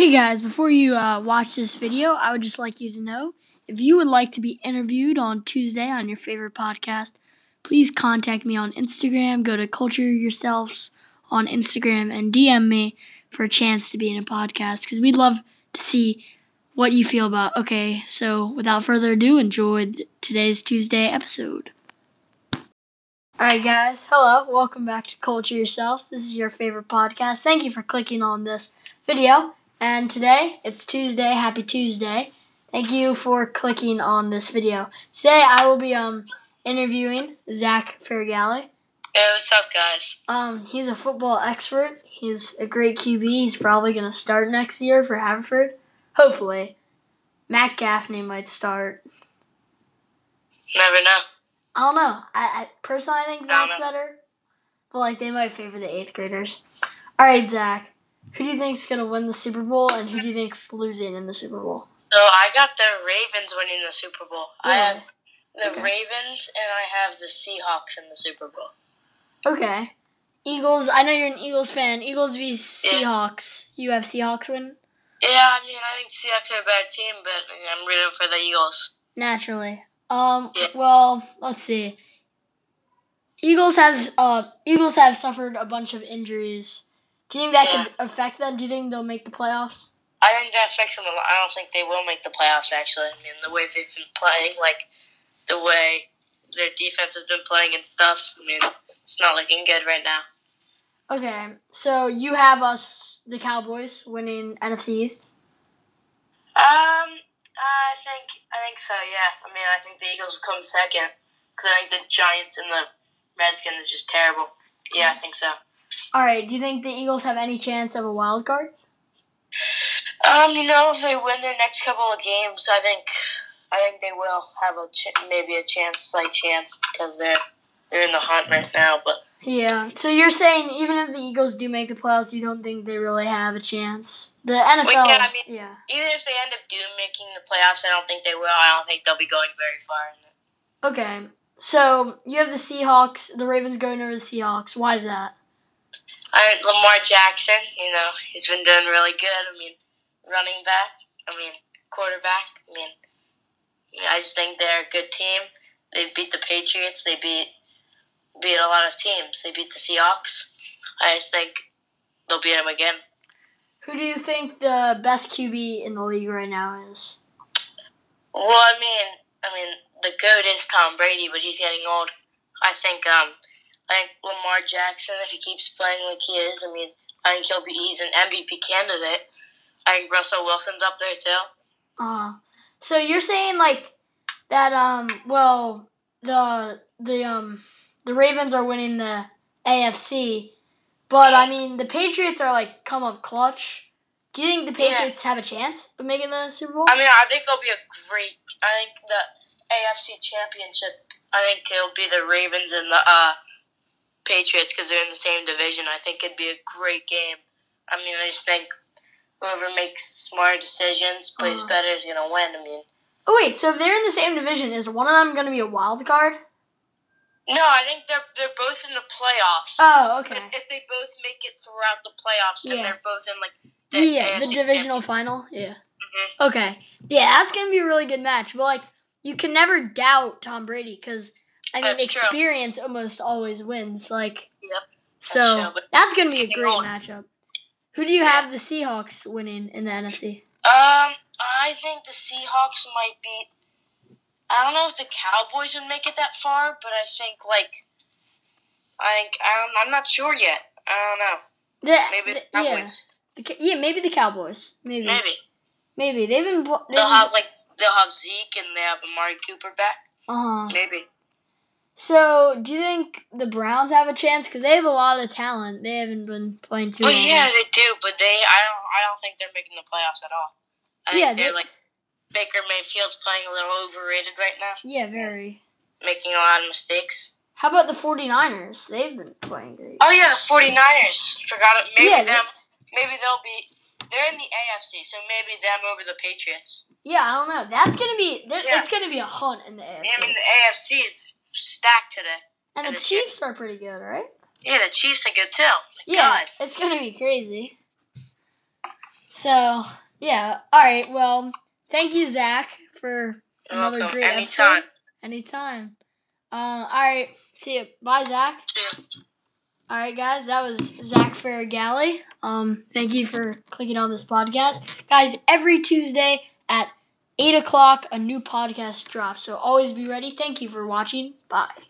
Hey guys, before you uh, watch this video, I would just like you to know if you would like to be interviewed on Tuesday on your favorite podcast, please contact me on Instagram. Go to Culture Yourselves on Instagram and DM me for a chance to be in a podcast because we'd love to see what you feel about. Okay, so without further ado, enjoy today's Tuesday episode. Alright, guys, hello, welcome back to Culture Yourselves. This is your favorite podcast. Thank you for clicking on this video. And today, it's Tuesday. Happy Tuesday. Thank you for clicking on this video. Today, I will be um interviewing Zach Ferragalli. Hey, what's up, guys? Um, he's a football expert. He's a great QB. He's probably going to start next year for Haverford. Hopefully. Matt Gaffney might start. Never know. I don't know. I, I personally I think Zach's know. better. But like they might favor the eighth graders. Alright, Zach. Who do you think's gonna win the Super Bowl and who do you think's losing in the Super Bowl? So I got the Ravens winning the Super Bowl. I have the Okay. Ravens and I have the Seahawks in the Super Bowl. Okay. Eagles I know you're an Eagles fan. Eagles v Seahawks. You have Seahawks win? Yeah, I mean, I think Seahawks are a bad team, but I'm rooting for the Eagles. Naturally. Um Yeah. well, let's see. Eagles have uh Eagles have suffered a bunch of injuries. Do you think that Yeah. could affect them? Do you think they'll make the playoffs? I think that affects them a lot. I don't think they will make the playoffs, actually. I mean, the way they've been playing, like, the way their defense has been playing and stuff, I mean, it's not looking good right now. Okay, so you have us, the Cowboys, winning NFC East. Um, I think I think so. Yeah. I mean, I think the Eagles will come second because I think the Giants and the Redskins are just terrible. Yeah, I think so. All right, do you think the Eagles have any chance of a wild card? Um, you know, if they win their next couple of games, I think I think they will have a ch- maybe a chance, slight chance, because they're they're in the hunt right now. But Yeah. So you're saying even if the Eagles do make the playoffs, you don't think they really have a chance? The NFL. yeah, I mean- yeah. even if they end up doing making the playoffs, I don't think they will. I don't think they'll be going very far. In it. Okay. So you have the Seahawks, the Ravens going over the Seahawks. Why is that? I Lamar Jackson, you know, he's been doing really good. I mean, running back, I mean, quarterback. I mean, I just think they're a good team. They beat the Patriots. They beat beat a lot of teams. They beat the Seahawks. I just think they'll beat them again. Who do you think the best QB in the league right now is? Well, I mean, I mean, the goat is Tom Brady, but he's getting old. I think, um, I think Lamar Jackson, if he keeps playing like he is, I mean, I think he'll be he's an MVP candidate. I think Russell Wilson's up there too. Uh, so you're saying like that? Um. Well, the the um the Ravens are winning the AFC, but I mean the Patriots are like come up clutch. Do you think the Yeah. Patriots have a chance of making the Super Bowl? I mean, I think it'll be a great. I think the AFC Championship. I think it'll be the Ravens and the uh, Patriots because they're in the same division. I think it'd be a great game. I mean, I just think whoever makes smart decisions, plays Uh-huh. better, is gonna win. I mean, oh wait, so if they're in the same division, is one of them going to be a wild card? no, I think they're they're both in the playoffs. Oh, okay. If they both make it throughout the playoffs Yeah. and they're both in like the yeah, the AFC divisional final. Yeah. Mhm. Okay. Yeah, that's gonna be a really good match. But like, you can never doubt Tom Brady because I mean, That's true. experience almost always wins. Like, Yep. so true, that's gonna be a great old. matchup. Who do you have the Seahawks winning in the NFC? Um, I think the Seahawks might beat. I don't know if the Cowboys would make it that far, but I think like, I think don't, I'm not sure yet. I don't know. The, Maybe the the- yeah, Cowboys. the, yeah, maybe the Cowboys. Maybe, maybe, Maybe they've been. They've they'll been have like they'll have Zeke and they have Amari Cooper back. uh-huh. Maybe. So, do you think the Browns have a chance? Because they have a lot of talent. They haven't been playing too oh, Well, long. yeah, they do, but they I don't I don't think they're making the playoffs at all. I think Yeah, they're they- like Baker Mayfield's playing a little overrated right now, Yeah, very. making a lot of mistakes. How about the 49ers? They've been playing great. Oh yeah, the 49ers. Forgot it. Maybe Yeah, them. Maybe they'll be. They're in the AFC, so maybe them over the Patriots. Yeah, I don't know. That's gonna be. Yeah. It's gonna be a hunt in the AFC. I mean, the AFC is stacked today. and and the the Chiefs are pretty good, right? Yeah, the Chiefs are good too. My Yeah, God. it's gonna be crazy. So yeah. All right. Well, thank you, Zach, for another welcome. great Anytime. episode. Anytime. Um. All right. See you. Bye, Zach. See ya. All right, guys. That was Zach Farragalli. Um. Thank you for clicking on this podcast, guys. Every Tuesday at eight o'clock, a new podcast drops. So always be ready. Thank you for watching. Bye.